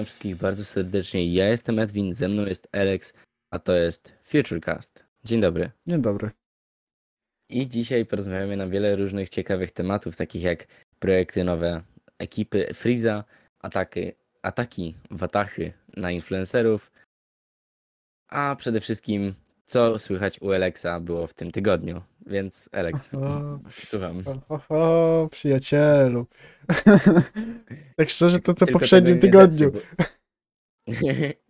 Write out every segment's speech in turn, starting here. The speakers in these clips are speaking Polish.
witam wszystkich bardzo serdecznie. Ja jestem Edwin, ze mną jest Alex, a to jest Futurecast. Dzień dobry. Dzień dobry. I dzisiaj porozmawiamy na wiele różnych ciekawych tematów, takich jak projekty nowe ekipy Freeza, ataki, ataki watachy na influencerów, a przede wszystkim co słychać u Alexa było w tym tygodniu. Więc Alex, O, słucham. o, o, o przyjacielu. tak szczerze, to co w Tylko poprzednim tego nie tygodniu. zepsuj,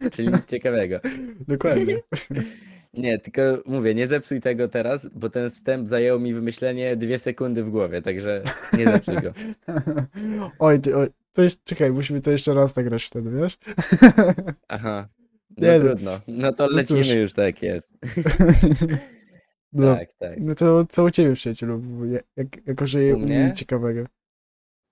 bo- Czyli nic ciekawego. Dokładnie. Nie, tylko mówię, nie zepsuj tego teraz, bo ten wstęp zajął mi wymyślenie dwie sekundy w głowie, także nie zepsuj go. oj, ty, oj, to jest, czekaj, musimy to jeszcze raz nagrać wtedy, wiesz? Aha. No Nie no. trudno. No to No lecimy cóż. już, tak jest. no, Tak, tak. no to co u ciebie, przyjacielu? Bo ja- Jak, jako, że U u mnie? mnie ciekawego.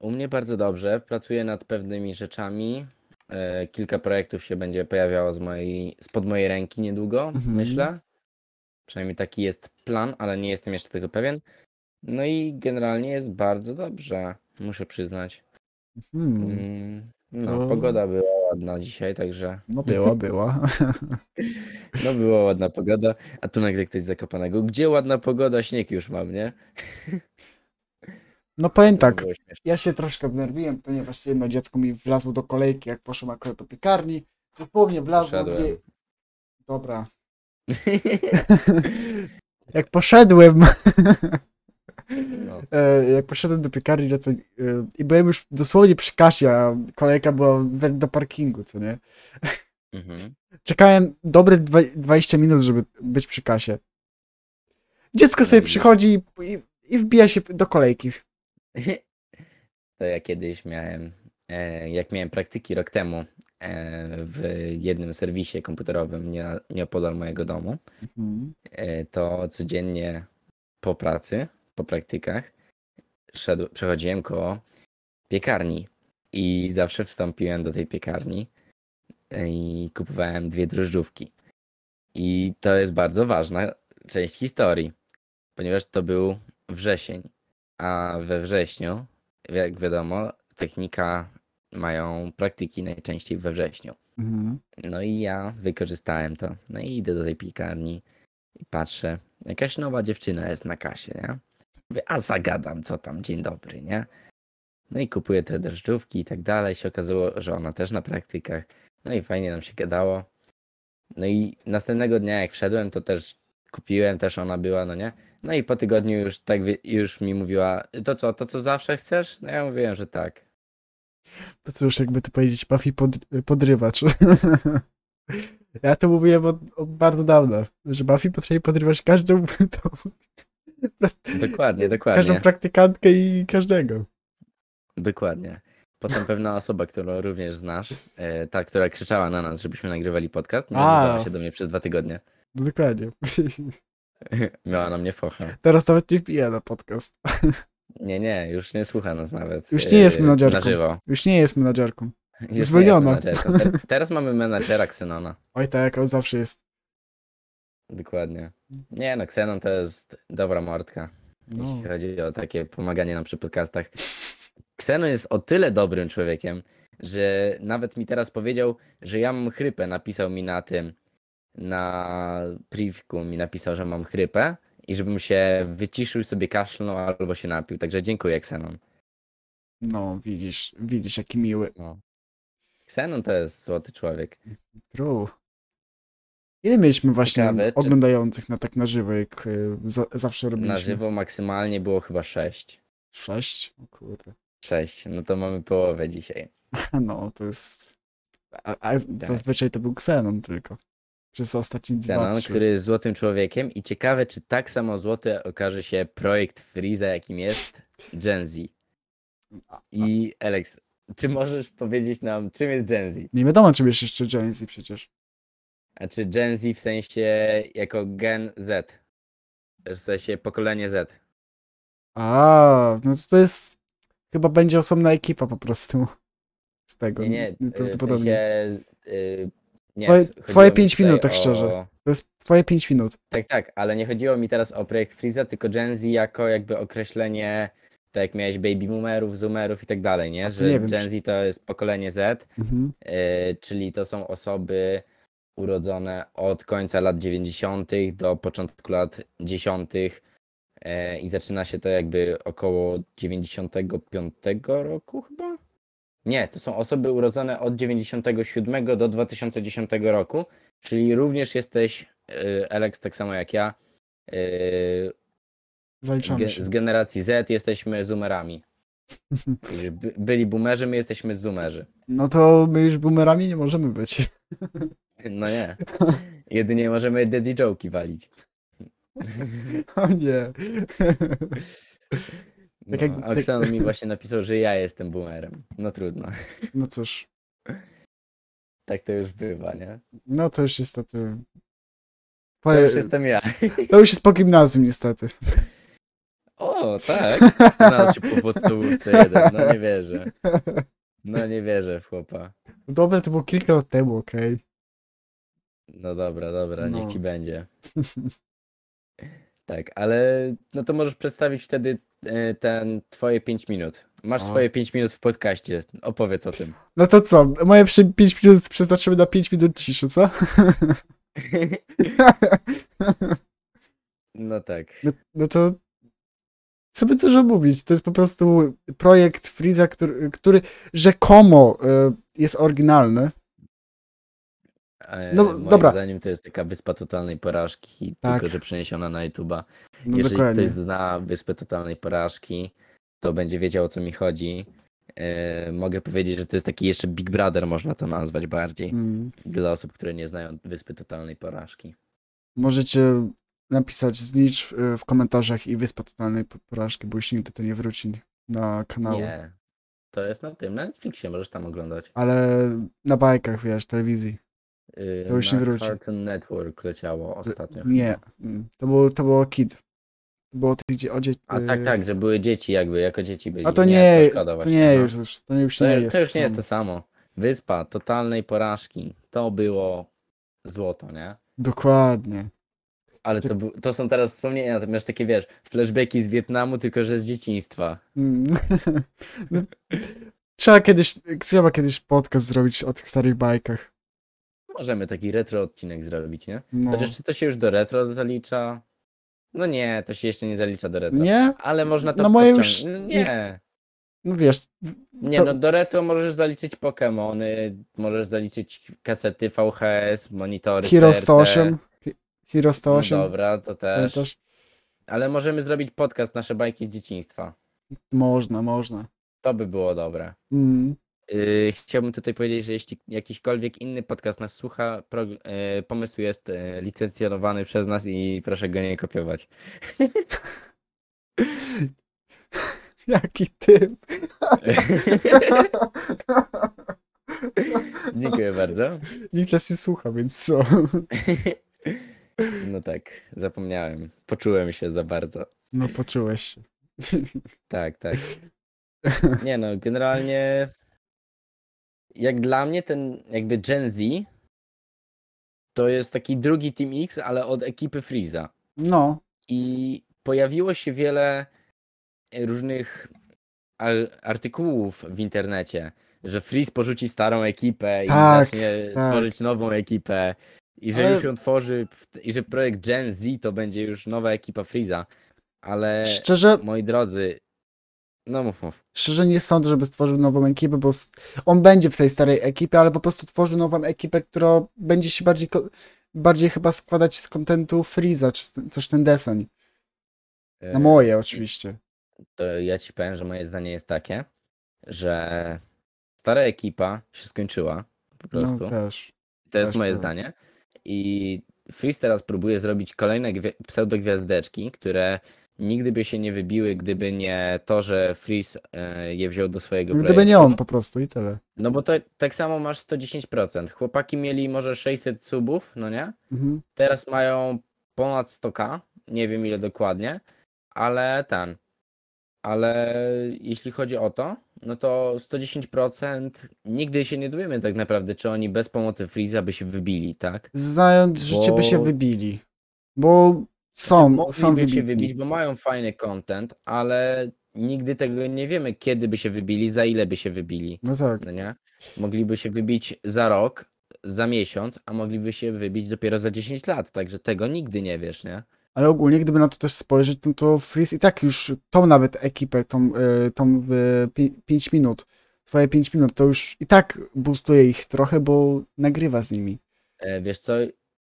U mnie bardzo dobrze. Pracuję nad pewnymi rzeczami. E, kilka projektów się będzie pojawiało z mojej, spod mojej ręki niedługo, Mhm. myślę. Przynajmniej taki jest plan, ale nie jestem jeszcze tego pewien. No i generalnie jest bardzo dobrze, muszę przyznać. Hmm. Mm, No, To- pogoda była ładna dzisiaj, także No była, była. no była ładna pogoda, a tu nagle ktoś z Zakopanego. Gdzie ładna pogoda, śnieg już mam, nie? No powiem To tak, było śmieszne. ja się troszkę wnerwiłem, ponieważ jedno dziecko mi wlazło do kolejki, jak poszłem akurat do piekarni. Dosłownie wlazło, Poszedłem. gdzie... Dobra. jak poszedłem, No, e, jak poszedłem do piekarni, no to, e, i byłem już dosłownie przy kasie, a kolejka była we- do parkingu, co nie? mhm. Czekałem dobre dwa- 20 minut, żeby być przy kasie. Dziecko No sobie widzisz. przychodzi i, i wbija się do kolejki. To ja kiedyś miałem, e, jak miałem praktyki rok temu e, w jednym serwisie komputerowym nie, nieopodal mojego domu, Mhm. e, to codziennie po pracy, po praktykach, szedł, przechodziłem koło piekarni i zawsze wstąpiłem do tej piekarni e, i kupowałem dwie drożdżówki. I to jest bardzo ważna część historii, ponieważ to był wrzesień, a we wrześniu, jak wiadomo, technika mają praktyki najczęściej we wrześniu. Mhm. No i ja wykorzystałem to. No i idę do tej piekarni i patrzę, jakaś nowa dziewczyna jest na kasie, nie? Mówię, a zagadam, co tam, dzień dobry, nie? No i kupuję te drożdżówki i tak dalej. Się okazało, że ona też na praktykach. No i fajnie nam się gadało. No i następnego dnia, jak wszedłem, to też kupiłem, też ona była, no nie? No i po tygodniu już tak już mi mówiła, to co, to co zawsze chcesz? No ja mówiłem, że tak. To cóż, jakby to powiedzieć, Buffy pod, podrywacz. ja to mówiłem od, od bardzo dawna, że Buffy potrafi podrywać każdą, tą, Dokładnie, każdą dokładnie. praktykantkę i każdego. Dokładnie. Potem pewna osoba, którą również znasz, e, ta, która krzyczała na nas, żebyśmy nagrywali podcast, nie A. się do mnie przez dwa tygodnie. No dokładnie. Miała na mnie focha. Teraz nawet nie wbija na podcast. Nie, nie, już nie słucha nas nawet. Już nie jest e, menadżerką. Na żywo. Już nie jest menadżerką. Już nie jest Zwolniona. menadżerką. Te- Teraz mamy menadżera Xenona. Oj tak, on zawsze jest. Dokładnie. Nie no, Xenon to jest dobra mordka, No. jeśli chodzi o takie pomaganie nam przy podcastach. Xenon jest o tyle dobrym człowiekiem, że nawet mi teraz powiedział, że ja mam chrypę. Napisał mi na tym, na privku mi napisał, że mam chrypę i żebym się wyciszył, sobie kaszlnął albo się napił. Także dziękuję, Xenon. no, widzisz, widzisz jaki miły. No. Xenon to jest złoty człowiek. True. Ile mieliśmy właśnie Ciekawe, czy- oglądających na tak na żywo, jak y, za, zawsze robiliśmy? Na żywo maksymalnie było chyba 6. Sześć? O kurde. 6. No to mamy połowę dzisiaj. No, to jest... A, a zazwyczaj to był Xenon tylko. Przez ostatnie dwa, Xenon, trzy. który jest złotym człowiekiem i ciekawe, czy tak samo złoty okaże się projekt Freeza, jakim jest Gen Z. I Alex, czy możesz powiedzieć nam, czym jest Gen Z? Nie wiadomo, czym jest jeszcze Gen Z przecież. A czy Gen Z w sensie jako Gen Z? W sensie pokolenie Z. A, no to, to jest... Chyba będzie osobna ekipa po prostu. Z tego. Nie, nie, y, w Prawdopodobnie. sensie... y, Nie, Twoje- chodziło twoje mi pięć tutaj minut, tak szczerze. To jest twoje 5 minut. Tak, tak, ale nie chodziło mi teraz o projekt Freeza, tylko Gen Z jako jakby określenie tak jak miałeś baby boomerów, zoomerów i tak dalej, nie? Że nie wiem, Gen Z to jest pokolenie Z, Mhm. e, czyli to są osoby urodzone od końca lat 90. do początku lat 10. e, i zaczyna się to jakby około 95 roku chyba? Nie, to są osoby urodzone od 97 do 2010 roku, czyli również jesteś, e, Alex, tak samo jak ja, e, ge- z generacji Z jesteśmy zoomerami. By- byli boomerzy, my jesteśmy zoomerzy. No to my już boomerami nie możemy być. No nie. Jedynie możemy daddy joke'i walić. O nie. No, Tak jak- tak- Oksan mi właśnie napisał, że ja jestem boomerem. No trudno. No cóż, Tak to już bywa, nie? no to już niestety. To już jestem ja. to już jest po gimnazjum niestety. O, tak? Znalazł się po podstawówce jeden. No nie wierzę. No nie wierzę w chłopa. Dobra, to było kilka lat temu, okej. No dobra, dobra, niech No. ci będzie. Tak, ale no to możesz przedstawić wtedy e, ten twoje 5 minut. Masz O. swoje 5 minut w podcaście. Opowiedz o tym. No to co? Moje 5 minut przeznaczymy na 5 minut ciszy, co? No tak. No, no to co by dużo mówić? To jest po prostu projekt Freeza, który, który rzekomo y, jest oryginalny. E, No, moim dobra. zdaniem to jest taka wyspa totalnej porażki, Tak. tylko że przeniesiona na YouTube'a. No Jeżeli dokładnie. ktoś zna wyspę totalnej porażki, to będzie wiedział o co mi chodzi. E, mogę powiedzieć, że to jest taki jeszcze Big Brother, można to nazwać bardziej. Mm. Dla osób, które nie znają wyspy totalnej porażki. Możecie napisać znicz y, w komentarzach i Wyspa Totalnej Po- Porażki, bo już nigdy to nie wróci na kanał. Nie. To jest na tym, na Netflixie, możesz tam oglądać. Ale na bajkach, wiesz, telewizji. Yy, To już na nie wróci. Cartoon Network leciało ostatnio. Nie. Mm. To było, to było Kid. To było tych dzie- o dzie- A tak, y, tak, że były dzieci jakby, jako dzieci byli. A to nie, to szkoda to właśnie. nie no. już, już, to już To, nie to jest. już nie jest to samo. Wyspa totalnej porażki. To było złoto, nie? Dokładnie. Ale to, to są teraz wspomnienia, to masz takie, wiesz, flashbacki z Wietnamu, tylko że z dzieciństwa. Mm. No, trzeba kiedyś, trzeba kiedyś podcast zrobić o tych starych bajkach. Możemy taki retro odcinek zrobić, nie? No. Chociaż czy to się już do retro zalicza? No nie, to się jeszcze nie zalicza do retro. Nie? Ale można to No moje podciągnąć. już- Nie. No wiesz, Nie, To- no do retro możesz zaliczyć Pokémony, możesz zaliczyć kasety VHS, monitory Hero CRT. 108. Hi- Hero No 108. dobra, to też. pamiętasz? Ale możemy zrobić podcast Nasze bajki z dzieciństwa. Można, można. To by było dobre. Mm. Yy, chciałbym tutaj powiedzieć, że jeśli jakiśkolwiek inny podcast nas słucha, pro, yy, pomysł jest yy, licencjonowany przez nas i proszę go nie kopiować. Jaki typ. Dziękuję bardzo. Nikt nas nie słucha, więc co? No tak, zapomniałem. Poczułem się za bardzo. No poczułeś się. Tak, tak. Nie no, generalnie jak dla mnie ten jakby Gen Z to jest taki drugi Team X, ale od ekipy Freeza. No, I pojawiło się wiele różnych al- artykułów w internecie, że Freeze porzuci starą ekipę i Tak, zacznie tak. tworzyć nową ekipę. I że Ale- już ją tworzy, i że projekt Gen Z to będzie już nowa ekipa Freeza. Ale szczerze, moi drodzy, no mów, mów. szczerze nie sądzę, żeby stworzył nową ekipę, bo on będzie w tej starej ekipie, ale po prostu tworzy nową ekipę, która będzie się bardziej, bardziej chyba składać z kontentu Freeza, czy coś ten deseń. Na E, moje oczywiście. To ja ci powiem, że moje zdanie jest takie, że stara ekipa się skończyła po prostu. No też. To jest też moje powiem. zdanie. I Freeze teraz próbuje zrobić kolejne pseudogwiazdeczki, które nigdy by się nie wybiły, gdyby nie to, że Freeze e, je wziął do swojego Gdyby projektu. nie on po prostu i tyle. No bo to tak samo masz 110%. Chłopaki mieli może 600 subów, no nie? Mhm. Teraz mają ponad 100k, nie wiem ile dokładnie, ale ten. Ale jeśli chodzi o to, no to 110% nigdy się nie dowiemy tak naprawdę, czy oni bez pomocy Freeza by się wybili, tak? Znając życie by się Bo- wybili. Bo Znaczy, są, są mogliby się wybić, bo mają fajny content, ale nigdy tego nie wiemy, kiedy by się wybili, za ile by się wybili. No tak. No nie? Mogliby się wybić za rok, za miesiąc, a mogliby się wybić dopiero za 10 lat, także tego nigdy nie wiesz, nie? Ale ogólnie, gdyby na to też spojrzeć, no to Freeze i tak już tą nawet ekipę, tą, y, tą 5 minut, twoje 5 minut, to już i tak boostuje ich trochę, bo nagrywa z nimi. E, Wiesz co,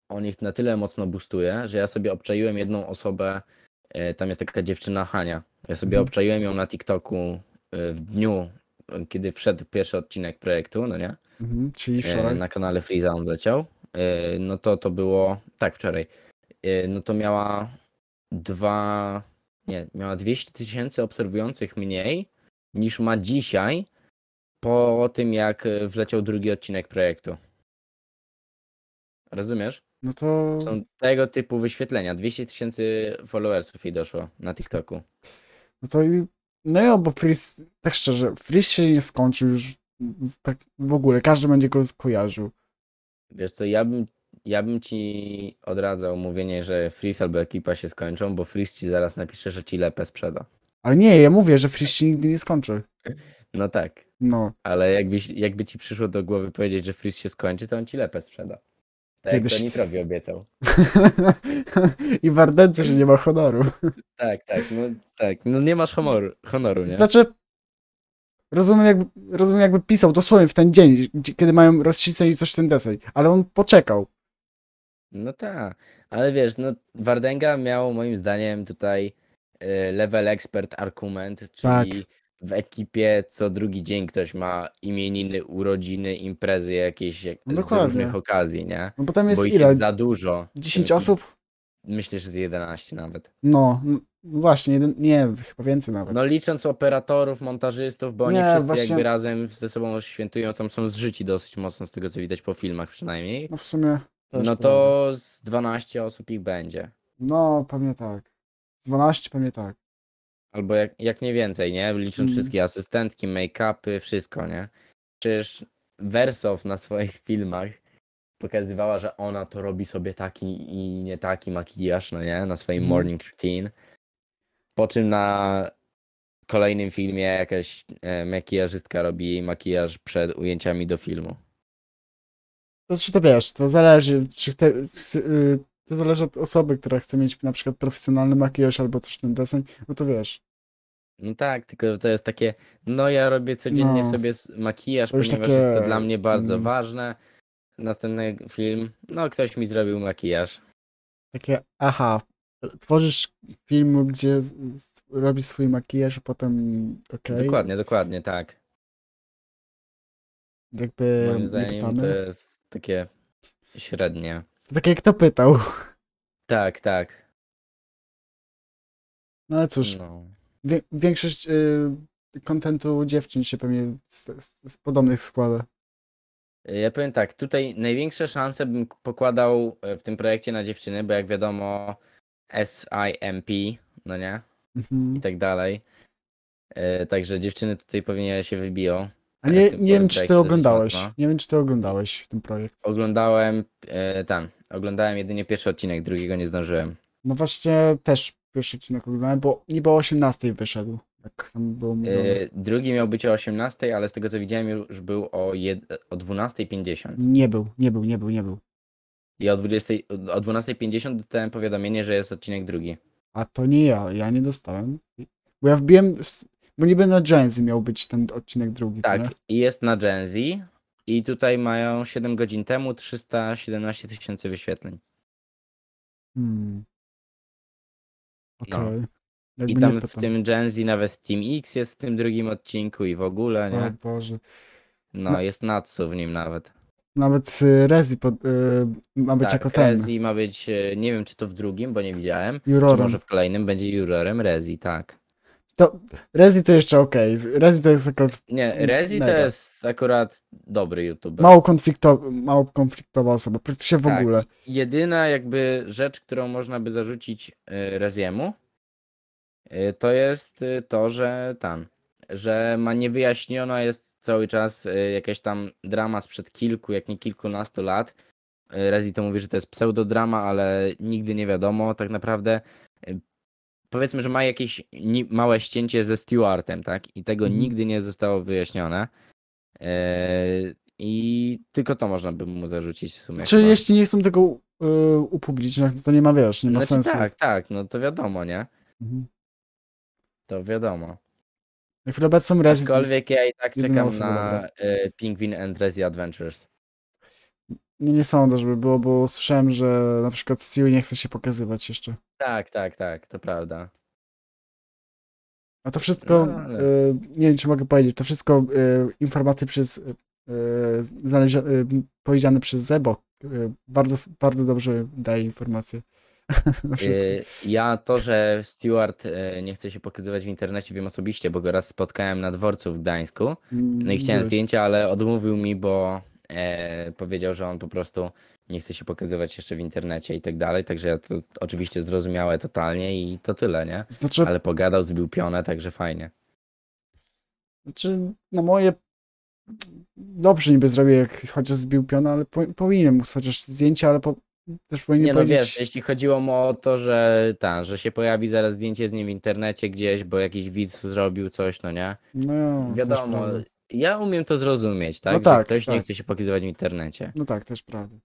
on ich na tyle mocno boostuje, że ja sobie obczaiłem jedną osobę, e, tam jest taka dziewczyna Hania. Ja sobie Mhm. obczaiłem ją na TikToku e, w dniu, e, kiedy wszedł pierwszy odcinek projektu, no nie? Mhm, czyli E, wczoraj. Na kanale Freeza on leciał. E, No to to było, tak, wczoraj. E, No to miała dwa, nie, miała 200 tysięcy obserwujących mniej niż ma dzisiaj po tym, jak e, wleciał drugi odcinek projektu. Rozumiesz? No to, Są tego typu wyświetlenia. 200 tysięcy followersów jej doszło na TikToku. no to i, no ja, bo Freeze, tak szczerze, Freeze się nie skończył już w, tak w ogóle, każdy będzie go kojarzył. Wiesz co, ja bym, ja bym ci odradzał mówienie, że Freeze albo ekipa się skończą, bo Freeze ci zaraz napisze, że ci lepę sprzeda. Ale nie, ja mówię, że Freeze się nigdy nie skończy. No tak, No, ale jakbyś, jakby ci przyszło do głowy powiedzieć, że Freeze się skończy, to on ci lepę sprzeda. Tak Kiedyś- to Nitrowi obiecał. i Wardęce, że nie ma honoru. Tak, tak, no tak, no nie masz honoru, honoru nie? Znaczy, rozumiem jakby, rozumiem jakby pisał dosłownie w ten dzień, gdzie- kiedy mają rozcisnąć coś w ten deseń, ale on poczekał. No tak, ale wiesz, no Wardenga miał moim zdaniem tutaj y, level expert argument, Tak. czyli w ekipie co drugi dzień ktoś ma imieniny, urodziny, imprezy jakieś jak- z dokładnie. różnych okazji, nie? No bo tam jest Bo ich ile? jest za dużo. 10 To jest- osób? Myślę, że z 11 nawet. No, no właśnie, jeden, nie, chyba więcej nawet. No licząc operatorów, montażystów, bo oni Nie, wszyscy właśnie- jakby razem ze sobą świętują, tam są zżyci dosyć mocno z tego co widać po filmach przynajmniej. No w sumie też No to z 12 osób ich będzie. No, pewnie tak. Z 12 pewnie tak. Albo jak, jak nie więcej, nie? Licząc Mm. wszystkie asystentki, make-upy, wszystko, nie? Przecież Wersow na swoich filmach pokazywała, że ona to robi sobie taki i nie taki makijaż, no nie? Na swoim Mhm. morning routine. Po czym na kolejnym filmie jakaś e, makijażystka robi jej makijaż przed ujęciami do filmu. To czy to wiesz, to zależy, czy chce, chce, y, to zależy od osoby, która chce mieć na przykład profesjonalny makijaż albo coś ten deseń, no to wiesz. No tak, tylko że to jest takie, no ja robię codziennie No. sobie s- makijaż, To już ponieważ jest to takie, dla mnie bardzo mm. ważne. Następny film, no ktoś mi zrobił makijaż. Takie, aha, tworzysz film, gdzie z, z, robisz swój makijaż, a potem, okej, Dokładnie, dokładnie, tak. jakby Moim nie zdaniem to pytamy. jest takie średnie. To tak jak kto pytał. Tak, tak. No ale cóż, No. Wie, większość y, kontentu dziewczyn się pewnie z, z, z podobnych składa. Ja powiem tak, tutaj największe szanse bym pokładał e, w tym projekcie na dziewczyny, bo jak wiadomo SIMP, no nie? Mhm. I tak dalej. E, Także dziewczyny tutaj pewnie się wybiją. A w nie, nie wiem, czy ty oglądałeś. Nie wiem, czy ty oglądałeś ten projekt. Oglądałem e, ten, oglądałem jedynie pierwszy odcinek, drugiego nie zdążyłem. No właśnie też pierwszy odcinek oglądałem, bo niby o 18 wyszedł. Jak tam było mówione. E, drugi miał być o 18, ale z tego co widziałem już był o, jed- o 12.50. Nie był, nie był, nie był, nie był. I o 20, o 12.50 dostałem powiadomienie, że jest odcinek drugi. A to nie ja, ja nie dostałem. Bo ja wbiłem, s- bo niby na Genzy miał być ten odcinek drugi, co Tak, i jest na Gen Z. I tutaj mają 7 godzin temu 317 tysięcy wyświetleń. Hmm. No. I nie tam w pytam. tym Gen Z nawet Team X jest w tym drugim odcinku i w ogóle, O nie? Boże. No, no. jest Natsu w nim nawet. Nawet y, Rezi pod, y, ma być jako Tak, ten. Rezi ma być, e, nie wiem czy to w drugim, bo nie widziałem. Czy Jurorem. może w kolejnym będzie jurorem Rezi, tak. To, Rezi to jeszcze okej. Rezi to jest akurat Nie, Rezi to mega. jest akurat dobry youtuber. mało, konflikto, mało konfliktowa osoba. Praktycznie w Tak, ogóle. Jedyna jakby rzecz, którą można by zarzucić y, Reziemu, y, to jest y, to, że tam, że ma niewyjaśniona jest cały czas y, jakaś tam drama sprzed kilku, jak nie kilkunastu lat. Y, Rezi to mówi, że to jest pseudodrama, ale nigdy nie wiadomo tak naprawdę. Y, powiedzmy, że ma jakieś małe ścięcie ze Stewartem, tak? I tego Mhm. nigdy nie zostało wyjaśnione. Eee, I tylko to można by mu zarzucić w sumie. Czy chyba. jeśli nie chcą tego y, upubliczniać, to nie ma, wiesz, nie ma Znaczy, sensu. tak, tak, no to wiadomo, nie? Mhm. To wiadomo. Jak Robert są Rezi, Aczkolwiek ja i tak czekam na e, Pingwin and Rezi Adventures. Nie, nie sądzę, żeby było, bo słyszałem, że na przykład Stewie nie chce się pokazywać jeszcze. Tak, tak, tak, to prawda. A to wszystko, No, ale- y, nie wiem czy mogę powiedzieć, to wszystko y, informacje przez, y, znalezio- y, powiedziane przez Zebo. Y, bardzo, bardzo dobrze daje informacje. na wszystko. Y, Ja to, że Stewart y, nie chce się pokazywać w internecie, wiem osobiście, bo go raz spotkałem na dworcu w Gdańsku. No i chciałem Widziałeś. zdjęcia, ale odmówił mi, bo e, powiedział, że on po prostu nie chce się pokazywać jeszcze w internecie i tak dalej. Także ja to oczywiście zrozumiałe totalnie i to tyle, nie? Znaczy, Ale pogadał, zbił pionę, także fajnie. znaczy, na moje dobrze niby zrobię, jak chociaż zbił piona, ale po, powinien móc chociaż zdjęcia, ale po, też powinien Nie no powiedzieć... wiesz, jeśli chodziło mu o to, że ta, że się pojawi zaraz zdjęcie z nim w internecie gdzieś, bo jakiś widz zrobił coś, no nie? No, też Wiadomo, prawda. Ja umiem to zrozumieć, tak? No że tak, ktoś nie tak. chce się pokazywać w internecie. No tak, też prawda.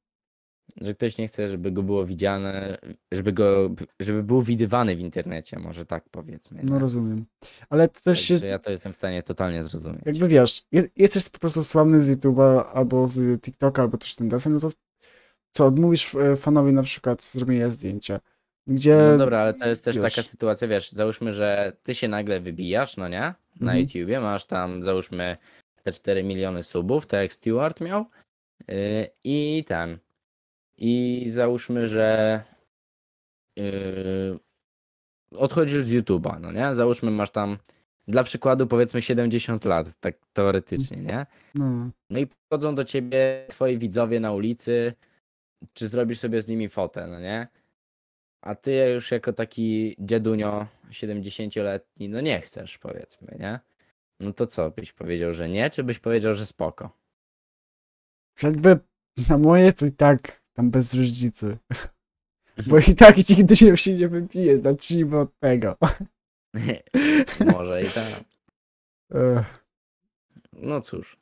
Że ktoś nie chce, żeby go było widziane, żeby go, żeby był widywany w internecie, może tak powiedzmy. No nie? rozumiem. Ale to też się, Także ja to jestem w stanie totalnie zrozumieć. jakby wiesz, je- jesteś po prostu sławny z YouTube'a albo z TikToka, albo też tym desem, no to co, odmówisz e, fanowi na przykład zrobienia zdjęcia, gdzie... No dobra, ale to jest też wiesz. taka sytuacja, wiesz, załóżmy, że ty się nagle wybijasz, no nie? Na Mhm. YouTubie masz tam, załóżmy, te 4 miliony subów, tak jak Stewart miał. Yy, I ten. I załóżmy, że yy, odchodzisz z YouTube'a, no nie? Załóżmy, masz tam, dla przykładu, powiedzmy 70 lat, tak teoretycznie, nie? No, No i podchodzą do ciebie twoi widzowie na ulicy, czy zrobisz sobie z nimi fotę, no nie? A ty już jako taki dziadunio 70-letni, no nie chcesz, powiedzmy, nie? No to co, byś powiedział, że nie, czy byś powiedział, że spoko? jakby na moje to i tak tam bez różnicy. Bo i tak nigdy się się nie wypije, zacznijmy od tego. Może i tak. Ech, No cóż.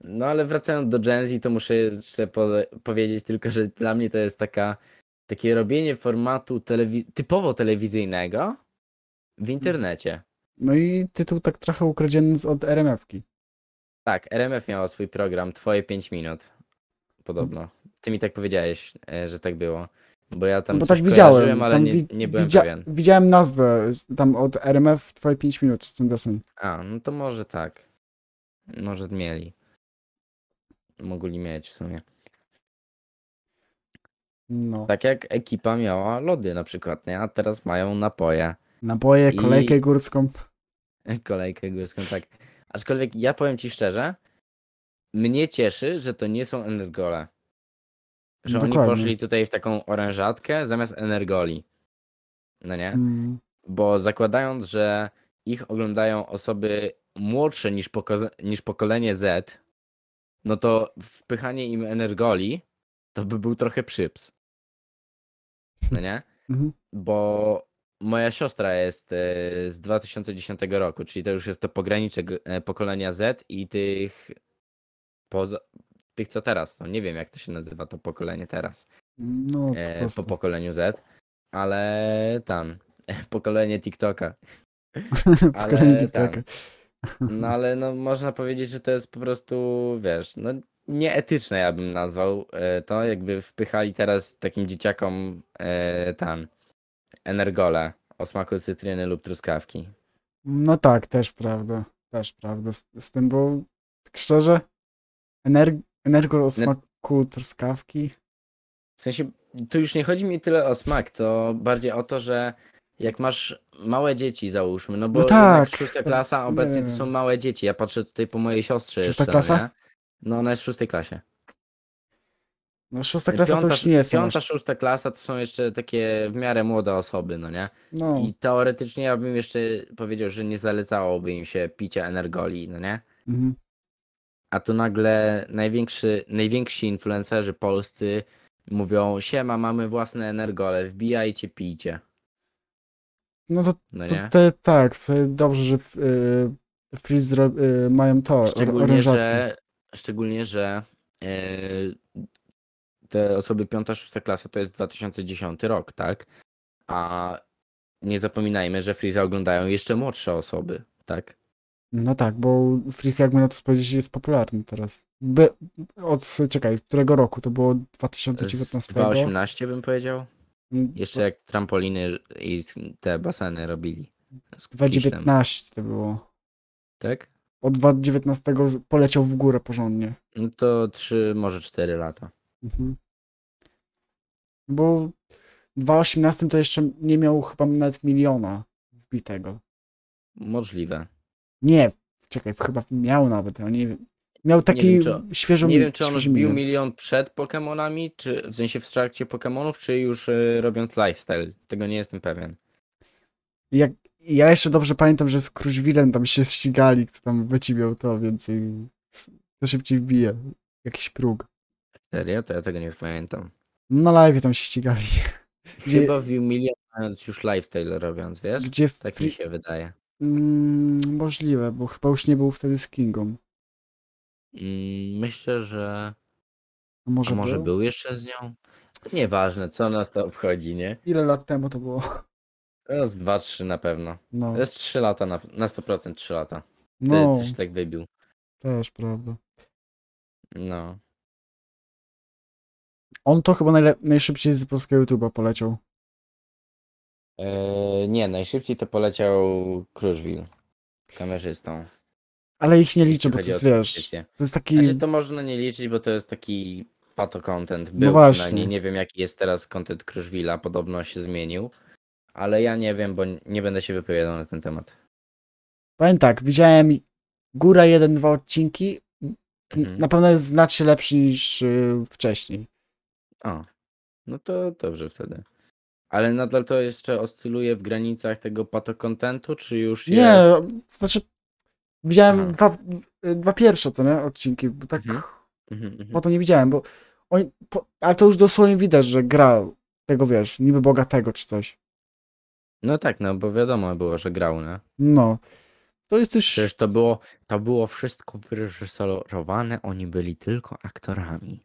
No ale wracając do Gen Z, to muszę jeszcze po powiedzieć tylko, że dla mnie to jest taka, takie robienie formatu telewi- typowo telewizyjnego w internecie. No i tytuł tak trochę ukradziony z- od RMF-ki. Tak, RMF miało swój program Twoje 5 minut. Podobno. Ty mi tak powiedziałeś, e, że tak było. Bo ja tam No bo coś tak widziałem, kojarzyłem, ale tam nie, wi- nie byłem widzia- pewien. Widziałem nazwę z- tam od RMF Twoje 5 minut z tym desem. A, no to może tak. Może mieli. Mogli mieć w sumie. No. Tak jak ekipa miała lody na przykład, nie? A teraz mają napoje. Naboje, I- kolejkę górską. Kolejkę górską, tak. Aczkolwiek ja powiem ci szczerze, mnie cieszy, że to nie są energole. Że oni Dokładnie. poszli tutaj w taką orężatkę zamiast energoli. No nie? Mm, Bo zakładając, że ich oglądają osoby młodsze niż, poko- niż pokolenie Z, no to wpychanie im energoli to by był trochę przyps. No nie? mhm. Bo moja siostra jest e, z 2010 roku, czyli to już jest to pogranicze g- e, pokolenia Z i tych poza, tych co teraz są. Nie wiem jak to się nazywa to pokolenie teraz. No, po E, prostu. po pokoleniu Z, ale tam pokolenie TikToka. ale Pokolenie. TikToka. No ale no można powiedzieć, że to jest po prostu, wiesz, no nieetyczne ja bym nazwał e, to, jakby wpychali teraz takim dzieciakom e, tam energole o smaku cytryny lub truskawki. No tak, też prawda. Też prawda z, z tym, bo tak szczerze, ener energol o smaku truskawki. W sensie, tu już nie chodzi mi tyle o smak, co bardziej o to, że jak masz małe dzieci, załóżmy, no bo No tak, szósta klasa obecnie to są małe dzieci. Ja patrzę tutaj po mojej siostrze Szósta jeszcze, klasa? No, nie? No ona jest w szóstej klasie. No szósta klasa to już nie jest. piąta, szósta klasa to są jeszcze takie w miarę młode osoby, no nie? No, I teoretycznie ja bym jeszcze powiedział, że nie zalecałoby im się picia energoli, no nie? mhm. A tu nagle największy, najwięksi influencerzy polscy mówią, siema, mamy własne energole, wbijajcie, pijcie. No to, No to nie? te, tak, to dobrze, że w, y, Freeze zro, y, mają to, or- Szczególnie, orężatki. że, szczególnie, że e, te osoby piąta, szósta klasa to jest 2010 rok, tak? A nie zapominajmy, że Freeza oglądają jeszcze młodsze osoby, tak? No tak, bo Freeze, jakby na to spojrzeć, jest popularny teraz. By, od, czekaj, którego roku? To było Z 2019? 2.18 bym powiedział. Mm, Jeszcze jak trampoliny i te baseny robili. Z kiszlem, 2019 to było. Tak? Od 2019 poleciał w górę porządnie. No to 3, może 4 lata. Mhm. Bo w 2018 to jeszcze nie miał chyba nawet miliona wbitego. Możliwe. Nie, czekaj, chyba miał nawet, nie wiem. Miał taki wiem, czy- świeżo Nie wiem, czy on świeży wbił milion. przed Pokemonami, czy w sensie w trakcie Pokemonów, czy już y, robiąc lifestyle. Tego nie jestem pewien. Jak, ja jeszcze dobrze pamiętam, że z Kruszwilem tam się ścigali, kto tam wycibiał to więcej, to szybciej wbije. Jakiś próg. Serio? To ja tego nie pamiętam. Na live tam się ścigali. Gdzie, Chyba wbił milion mając już lifestyle robiąc, wiesz? gdzie Tak mi się wydaje. mm, możliwe, bo chyba już nie był wtedy z Kingą. Mm, Myślę, że. A może, A może był? był jeszcze z nią? Nieważne, co nas to obchodzi, nie? Ile lat temu to było? To z 2-3 na pewno. No, To jest 3 lata, na, na 100% 3 lata. Wtedy no coś tak wybił. też prawda. No. On to chyba najle- najszybciej z polskiego YouTube'a poleciał. Eee, nie, najszybciej to poleciał Kruszwil. Kamerzystą. Ale ich nie liczę, Jeśli bo to chodzi o jest, wiesz, subskrypcje. to jest taki... Znaczy to można nie liczyć, bo to jest taki pato content. Był No właśnie. przynajmniej. Nie wiem jaki jest teraz content Kruszwila, podobno się zmienił. Ale ja nie wiem, bo nie będę się wypowiadał na ten temat. Powiem tak, widziałem góra jeden, dwa odcinki. Mhm. Na pewno jest znacznie lepszy niż y, wcześniej. O, no to dobrze wtedy. Ale nadal to jeszcze oscyluje w granicach tego pato contentu, czy już Nie, jest... znaczy widziałem Aha. dwa, y, dwa pierwsze, co nie, odcinki, bo tak Mhm. Mhm, mhm. potem nie widziałem, bo oni, po, ale to już dosłownie widać, że gra tego, wiesz, niby bogatego czy coś. No tak, no bo wiadomo było, że grał, nie? No, to jest coś... Przecież to było, to było wszystko wyreżyserowane, oni byli tylko aktorami.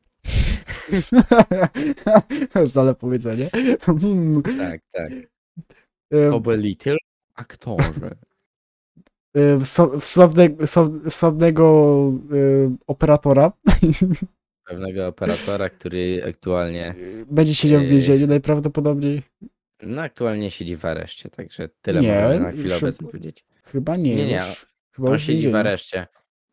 Znale powiedzenie. Hmm, Tak, tak. y, To byli tylko aktorzy. sła- sławne, sław- sławnego y, operatora Pewnego operatora, który aktualnie, y, będzie siedział w więzieniu najprawdopodobniej. No aktualnie siedzi w areszcie, także tyle Nie, możemy na chwilę już- obecną powiedzieć. Chyba nie, Nie, nie, już. Chyba On już w siedzi w więzieniu. areszcie.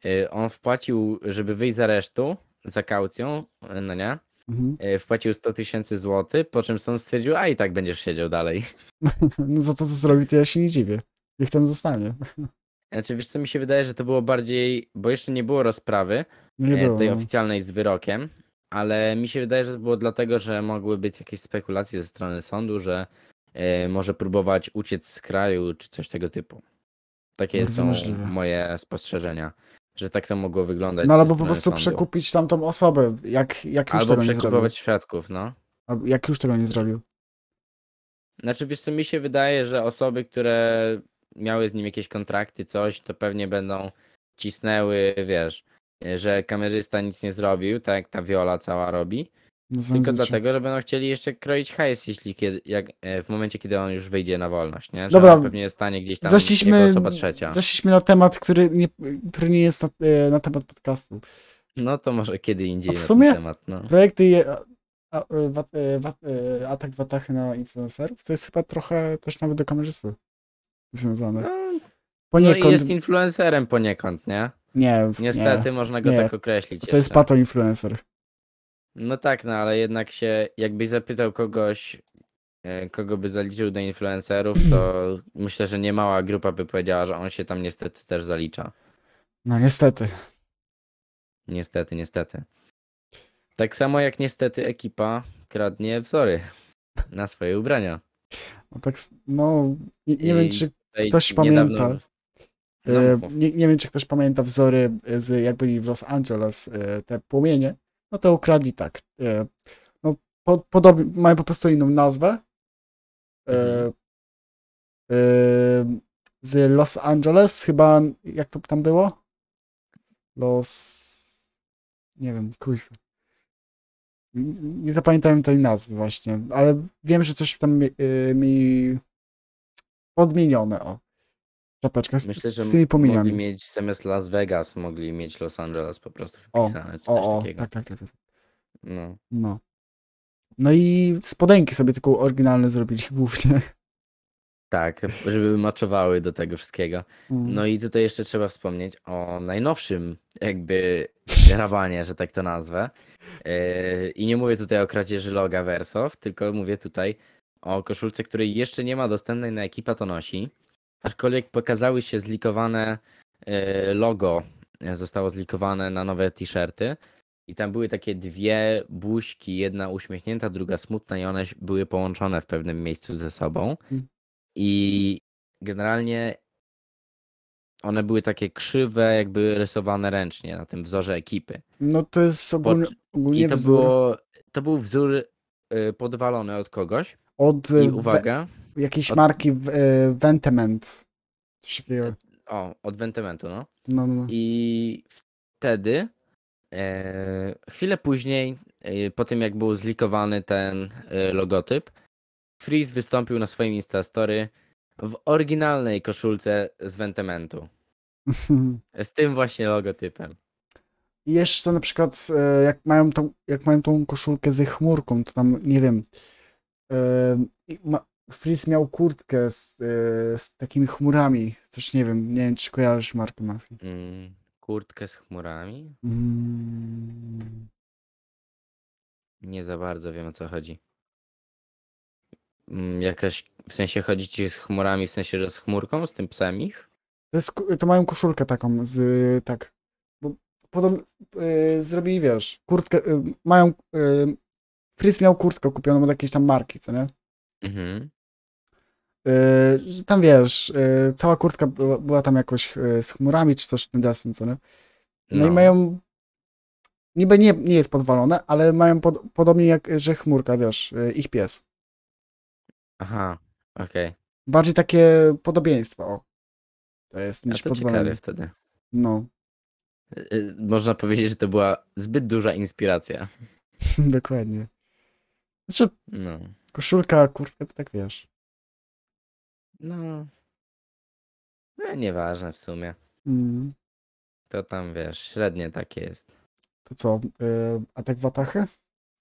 Y, On wpłacił, żeby wyjść z aresztu za kaucją, y, no nie? Mhm. Y, Wpłacił 100 tysięcy złotych, po czym sąd stwierdził, a i tak będziesz siedział dalej. No za to, co zrobił, to ja się nie dziwię. Niech tam zostanie. Znaczy, wiesz co, mi się wydaje, że to było bardziej, bo jeszcze nie było rozprawy Nie e, było. tej no. oficjalnej z wyrokiem, ale mi się wydaje, że to było dlatego, że mogły być jakieś spekulacje ze strony sądu, że e, może próbować uciec z kraju, czy coś tego typu. Takie Bardzo są możliwe. moje spostrzeżenia, że tak to mogło wyglądać. No ze albo po strony prostu sądu. przekupić tamtą osobę, jak, jak już Albo tego nie zrobił. przekupować świadków, no. Albo Jak już tego nie zrobił. Znaczy, wiesz co, mi się wydaje, że osoby, które miały z nim jakieś kontrakty, coś, to pewnie będą cisnęły, wiesz, że kamerzysta nic nie zrobił, tak jak ta Viola cała robi, No, tylko dlatego, że będą chcieli jeszcze kroić hajs, jeśli kiedy, jak, e, w momencie, kiedy on już wyjdzie na wolność, nie? Że Dobra, on pewnie stanie gdzieś tam Zaszliśmy, jako osoba trzecia. na temat, który nie, który nie jest na, e, na temat podcastu. No to może kiedy indziej A w na sumie- ten temat, no. Projekty je, a, a, e, wat, e, e, atak watachy na influencerów to jest chyba trochę też nawet do kamerzysty związane. No, no Poniekąd, i jest influencerem poniekąd, nie? Nie, w- Niestety można go nie. tak określić nie, to jest jeszcze. pato influencer. No tak, no ale jednak się, jakbyś zapytał kogoś, e, kogo by zaliczył do influencerów, to myślę, że niemała grupa by powiedziała, że on się tam niestety też zalicza. No niestety. Niestety, niestety. Tak samo jak niestety ekipa kradnie wzory na swoje ubrania. No, tak, s- no nie, nie wiem I czy Tutaj Ktoś pamięta. No, E, nie, nie wiem, czy ktoś pamięta wzory z jak byli w Los Angeles, e, te płomienie, no to ukradli tak. e, No, po, podobnie, mają po prostu inną nazwę. e, Mhm. Z Los Angeles, chyba, jak to tam było? Los... Nie wiem, kuźwa. Nie, zapamiętałem tej nazwy właśnie, ale wiem, że coś tam mi, mi podmienione, o. Czapeczka z, Myślę, że z tymi mogli mieć zamiast Las Vegas, mogli mieć Los Angeles po prostu O, wpisane, czy coś O, o, takiego. tak, tak, tak. tak. No. No. No i spodenki sobie tylko oryginalne zrobili głównie. Tak, żeby maczowały do tego wszystkiego. Mm. No i tutaj jeszcze trzeba wspomnieć o najnowszym jakby rabanie, że tak to nazwę. Yy, I nie mówię tutaj o kradzieży loga Versoft, tylko mówię tutaj o koszulce, której jeszcze nie ma dostępnej na ekipa to nosi. Aczkolwiek pokazały się zlikowane yy, logo, yy, zostało zlikowane na nowe t-shirty. I tam były takie dwie buźki, jedna uśmiechnięta, druga smutna i one były połączone w pewnym miejscu ze sobą. Mm. I generalnie one były takie krzywe, jakby rysowane ręcznie na tym wzorze ekipy. No to jest ogólnie, ogólnie I to wzór było, to był wzór y, podwalony od kogoś. od I e, uwaga, jakiejś od- marki e, Ventement. Coś takiego. o, od Ventementu, no. No, no. I wtedy, e, chwilę później, e, po tym jak był zlikowany ten e, logotyp, Freeze wystąpił na swoim Instastory w oryginalnej koszulce z Ventementu. Z tym właśnie logotypem. I jeszcze na przykład e, jak mają tą, jak mają tą koszulkę ze chmurką, to tam nie wiem. E, i ma, Frizz miał kurtkę z, e, z takimi chmurami. Coś nie wiem, nie wiem czy kojarzysz markę Mafii. Mm, kurtkę z chmurami? Mm, Nie za bardzo wiem o co chodzi. Mm, Jakaś, w sensie chodzi ci z chmurami, w sensie, że z chmurką, z tym psem ich? to, jest, ku- to mają koszulkę taką z tak. Bo podobno e, zrobili, wiesz, kurtkę. E, mają. E, Frizz miał kurtkę kupioną od jakiejś tam marki, co nie? Mhm. Yy, że tam wiesz, yy, cała kurtka była, była tam jakoś yy, z chmurami czy coś ten desen, co nie? No, i mają, niby nie, nie jest podwalone, ale mają pod, podobnie jak, że chmurka, wiesz, yy, ich pies. Aha, okej. Bardziej takie podobieństwo, o. To jest A niż to podwalone. ciekawe wtedy. No, Y, y, Można powiedzieć, że to była zbyt duża inspiracja. dokładnie. Znaczy, No. Koszulka, kurtka, to tak wiesz. No. no nieważne w sumie. Mm, To tam wiesz, średnie takie jest. to co, yy, atak Watachy?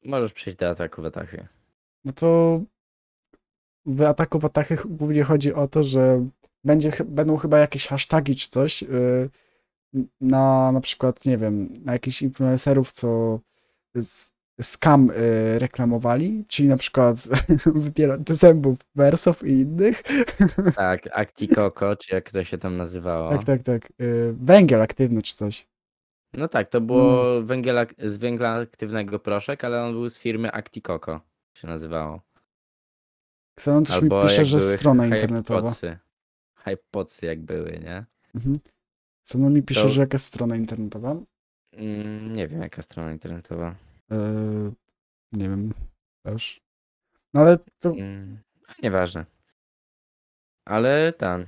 Możesz przejść do ataku w atachy. No to w ataku Watachy ch- głównie chodzi o to, że będzie, ch- będą chyba jakieś hasztagi czy coś yy, na na przykład, nie wiem, na jakichś influencerów, co s- scam yy, reklamowali, czyli na przykład wybiera do zębów Wersow i innych. Tak, Actikoko, czy jak to się tam nazywało. Tak, tak, tak. Yy, węgiel aktywny czy coś. No tak, to było węgiel, ak- z węgla aktywnego proszek, ale on był z firmy Actikoko się nazywało. Xenon też mi Albo pisze, jak że były strona internetowa. Hypodsy. Hypodsy jak były, nie? Mhm. Xenon mi pisze, To- że jakaś strona internetowa. Mm, nie wiem jaka strona internetowa. Yy, nie wiem też. No ale to Mm, nieważne. Ale tam.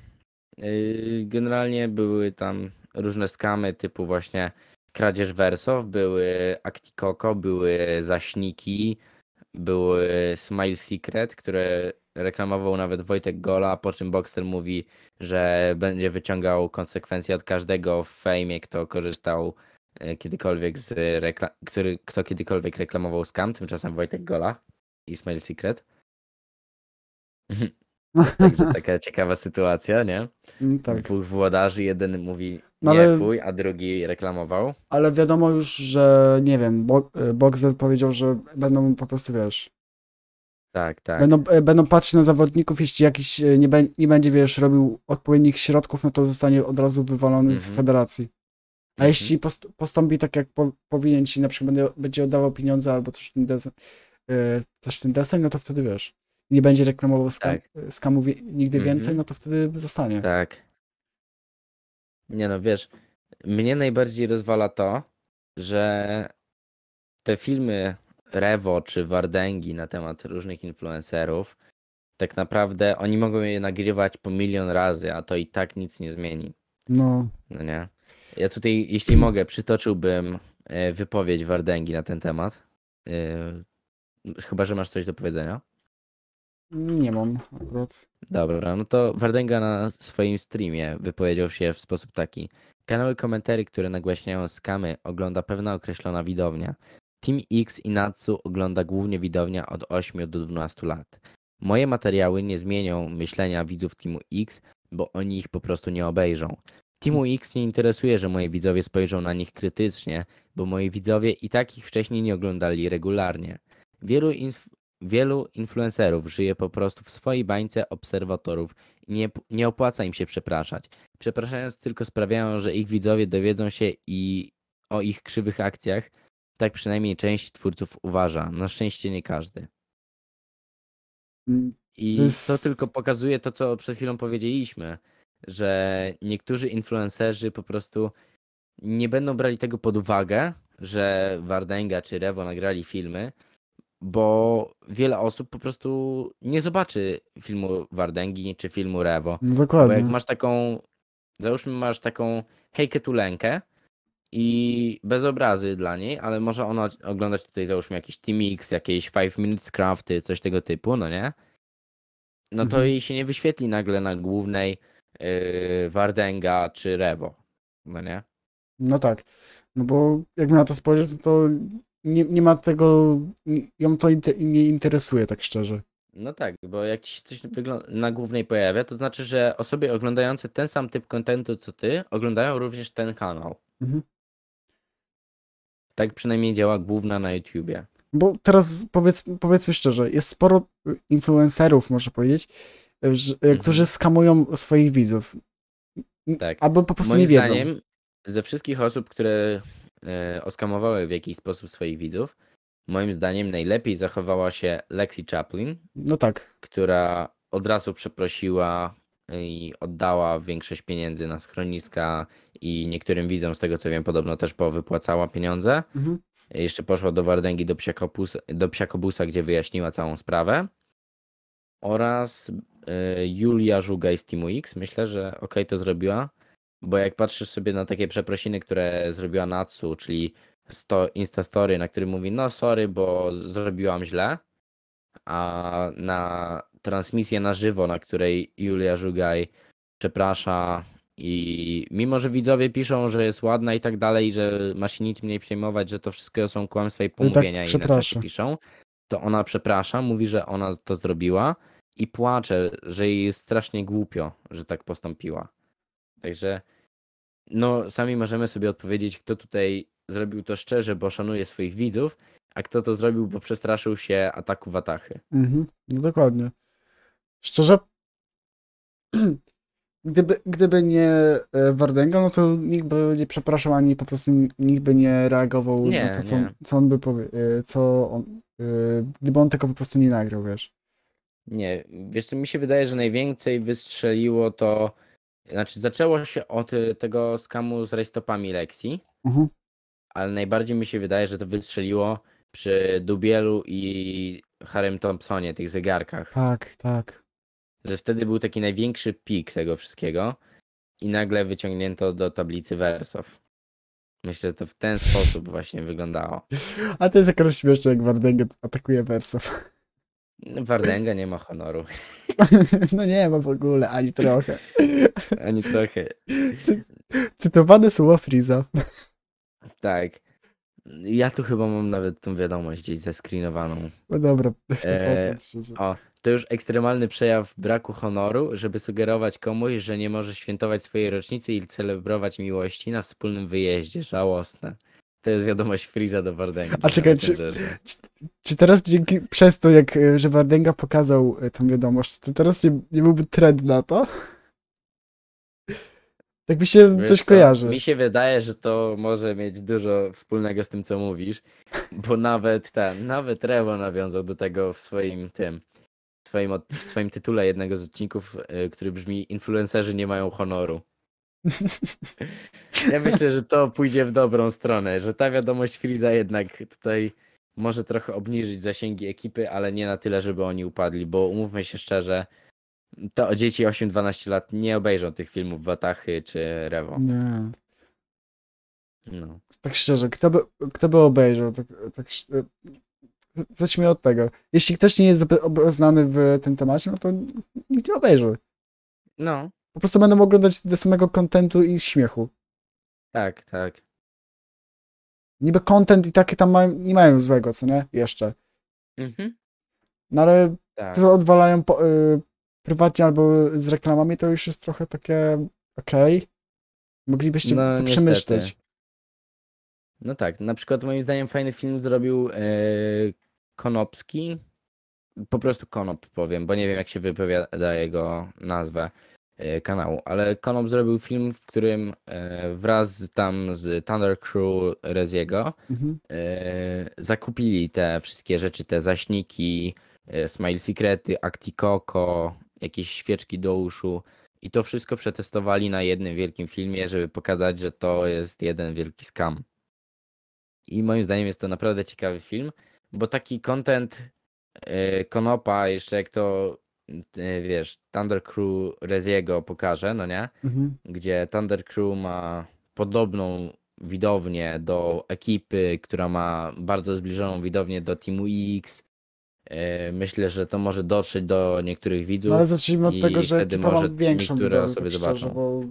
Yy, generalnie były tam różne skamy typu właśnie kradzież wersow, były Actikoko, były zaśniki, były Smile Secret, które reklamował nawet Wojtek Gola, po czym Boxer mówi, że będzie wyciągał konsekwencje od każdego w fejmie, kto korzystał e, kiedykolwiek z reklam, który, kto kiedykolwiek reklamował skam, tymczasem Wojtek Gola i Smile Secret. Także taka ciekawa sytuacja, nie? Mm, tak. Dwóch włodarzy, jeden mówi No nie ale- fuj, a drugi reklamował. Ale wiadomo już, że nie wiem, Bo, y, Boxer powiedział, że będą po prostu, wiesz, Tak, tak. będą, y, będą patrzeć na zawodników, jeśli jakiś nie, bę- nie będzie, wiesz, robił odpowiednich środków, no to zostanie od razu wywalony z Mhm. federacji. A Mhm. jeśli post postąpi tak, jak po powinien, ci na przykład będzie, będzie oddawał pieniądze albo coś w ten desen, y, coś w ten desen, no to wtedy, wiesz, nie będzie reklamował skam, Tak. nigdy Mhm. więcej, no to wtedy zostanie. Tak. Nie no, wiesz, mnie najbardziej rozwala to, że te filmy Rewo czy Wardęgi na temat różnych influencerów tak naprawdę oni mogą je nagrywać po milion razy, a to i tak nic nie zmieni. No, No nie? Ja tutaj, jeśli mogę, przytoczyłbym e, wypowiedź Wardęgi na ten temat. E, Chyba, że masz coś do powiedzenia. nie mam akurat. Dobra, no to Wardęga na swoim streamie wypowiedział się w sposób taki. Kanały komentarzy, które nagłaśniają skamy, ogląda pewna określona widownia. Team X i Natsu ogląda głównie widownia od 8 do 12 lat. Moje materiały nie zmienią myślenia widzów Teamu X, bo oni ich po prostu nie obejrzą. Teamu X nie interesuje, że moi widzowie spojrzą na nich krytycznie, bo moi widzowie i tak ich wcześniej nie oglądali regularnie. Wielu, inf- wielu influencerów żyje po prostu w swojej bańce obserwatorów i nie, nie opłaca im się przepraszać. Przepraszając tylko sprawiają, że ich widzowie dowiedzą się i o ich krzywych akcjach. Tak przynajmniej część twórców uważa. Na szczęście nie każdy. Mm, I To jest- to tylko pokazuje to, co przed chwilą powiedzieliśmy, że niektórzy influencerzy po prostu nie będą brali tego pod uwagę, że Wardenga czy Rewo nagrali filmy, bo wiele osób po prostu nie zobaczy filmu Wardengi czy filmu Rewo. No Bo jak dokładnie. masz taką, załóżmy masz taką hejkę tulenkę i bez obrazy dla niej, ale może ona oglądać tutaj załóżmy jakiś Team X, jakieś 5 Minutes Crafty, coś tego typu, no nie? No to Mhm. jej się nie wyświetli nagle na głównej yy, Wardenga czy Rewo, no nie? No tak. No bo jak na to spojrzeć, no to nie, nie ma tego, ją to nie interesuje, tak szczerze. No tak, bo jak ci się coś na głównej pojawia, to znaczy, że osoby oglądające ten sam typ kontentu co ty, oglądają również ten kanał. Mhm. Tak przynajmniej działa główna na YouTubie. Bo teraz powiedz, powiedzmy szczerze, jest sporo influencerów, można powiedzieć, Mhm. którzy skamują swoich widzów. Tak. Albo po prostu Moim nie wiedzą. zdaniem, ze wszystkich osób, które e, oskamowały w jakiś sposób swoich widzów, moim zdaniem najlepiej zachowała się Lexi Chaplin, No tak. która od razu przeprosiła i oddała większość pieniędzy na schroniska i niektórym widzom, z tego co wiem, podobno też powypłacała pieniądze. Mhm. Jeszcze poszła do Wardęgi do, Psiakopusa, do Psiakobusa, gdzie wyjaśniła całą sprawę. Oraz Julia Żugaj z Teamu X. Myślę, że okej to zrobiła, bo jak patrzysz sobie na takie przeprosiny, które zrobiła Natsu, czyli sto, Instastory, na którym mówi, no sorry, bo zrobiłam źle, a na transmisję na żywo, na której Julia Żugaj przeprasza i mimo, że widzowie piszą, że jest ładna i tak dalej, że ma się nic mniej przejmować, że to wszystko są kłamstwa i pomówienia i inne rzeczy przeprasza. piszą, to ona przeprasza, mówi, że ona to zrobiła i płacze, że jej jest strasznie głupio, że tak postąpiła. Także no sami możemy sobie odpowiedzieć, kto tutaj zrobił to szczerze, bo szanuje swoich widzów, a kto to zrobił, bo przestraszył się ataku Watachy. Mhm. No dokładnie. Szczerze, gdyby, gdyby nie e, Wardenga, no to nikt by nie przepraszał, ani po prostu nikt by nie reagował Nie, na to, co, nie. co on by powie, e, co on, e, gdyby on tego po prostu nie nagrał, wiesz. Nie, wiesz co, mi się wydaje, że najwięcej wystrzeliło to, znaczy zaczęło się od y, tego skamu z rejstopami Lexi, Mhm. ale najbardziej mi się wydaje, że to wystrzeliło przy Dubielu i Harem Thompsonie, tych zegarkach. Tak, tak. Że wtedy był taki największy pik tego wszystkiego i nagle wyciągnięto do tablicy wersów. Myślę, że to w ten sposób właśnie wyglądało. A to jest akurat śmieszne, jak Wardenga atakuje Wersow. Wardęga nie ma honoru. No nie ma w ogóle, ani trochę. Ani trochę. Cytowane słowa Friza. Tak. Ja tu chyba mam nawet tą wiadomość gdzieś zescreenowaną. No dobra. E, O, to już ekstremalny przejaw braku honoru, żeby sugerować komuś, że nie może świętować swojej rocznicy i celebrować miłości na wspólnym wyjeździe. Żałosne. To jest wiadomość Friza do Wardęgi. A czekaj, czy- Messengerze. Czy teraz dzięki, przez to, jak e, że Wardenga pokazał e, tą wiadomość, to teraz nie, nie byłby trend na to? Tak mi się Wiesz coś co, kojarzy. Mi się wydaje, że to może mieć dużo wspólnego z tym, co mówisz, bo nawet ten, nawet Rewo nawiązał do tego w swoim tym, w swoim, od- w swoim tytule jednego z odcinków, y, który brzmi Influencerzy nie mają honoru. Ja myślę, że to pójdzie w dobrą stronę, że ta wiadomość Friza jednak tutaj może trochę obniżyć zasięgi ekipy, ale nie na tyle, żeby oni upadli, bo umówmy się szczerze, to dzieci 8-12 lat nie obejrzą tych filmów Watachy czy Rewo. Nie. No. Tak szczerze, kto by, kto by obejrzał? Tak, tak, sz- zacznijmy od tego. Jeśli ktoś nie jest zabe- obeznany w tym temacie, no to nikt nie obejrzy. no, Po prostu będą oglądać do samego kontentu i śmiechu. tak, tak. Niby content i takie tam mają, nie mają złego, co nie? Jeszcze. Mhm. No ale Tak. to odwalają po, y, prywatnie albo z reklamami, to już jest trochę takie okej. Moglibyście No, to niestety. przemyśleć. No tak, na przykład moim zdaniem fajny film zrobił e, Konopski. Po prostu Konop powiem, bo nie wiem jak się wypowiada jego nazwę kanału, ale Konop zrobił film, w którym e, wraz z- tam z Thunder Crew Reziego Mhm. e, zakupili te wszystkie rzeczy, te zaśniki, e, Smile Secrety, Acti Coco, jakieś świeczki do uszu i to wszystko przetestowali na jednym wielkim filmie, żeby pokazać, że to jest jeden wielki scam. I moim zdaniem jest to naprawdę ciekawy film, bo taki content e, Konopa, jeszcze jak to e, wiesz, Thunder Crew Reziego pokaże, no nie? Mhm. gdzie Thunder Crew ma podobną widownię do ekipy, która ma bardzo zbliżoną widownię do Teamu X. E, Myślę, że to może dotrzeć do niektórych widzów. No ale zacznijmy od i tego, że wtedy ekipa może ma większą niektóre widownię, osoby tak szczerze, zobaczą. bo,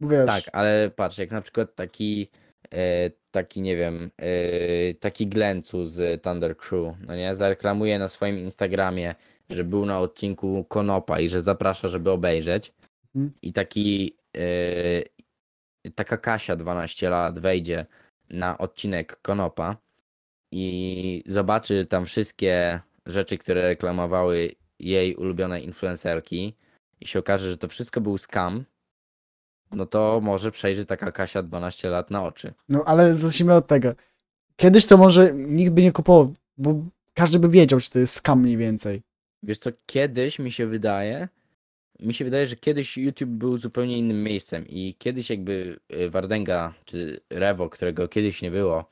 bo wiesz, Tak, ale patrz, jak na przykład taki, e, taki nie wiem, e, taki Glencu z Thunder Crew, no nie, zareklamuje na swoim Instagramie, że był na odcinku Konopa i że zaprasza, żeby obejrzeć. Mhm. I taki, e, taka Kasia 12 lat wejdzie na odcinek Konopa i zobaczy tam wszystkie rzeczy, które reklamowały jej ulubione influencerki i się okaże, że to wszystko był scam, no to może przejrzy taka Kasia 12 lat na oczy. no ale zacznijmy od tego. Kiedyś to może nikt by nie kupował, bo każdy by wiedział, czy to jest scam mniej więcej. Wiesz co, kiedyś mi się wydaje, mi się wydaje, że kiedyś YouTube był zupełnie innym miejscem i kiedyś jakby y, Wardenga czy Rewo, którego kiedyś nie było,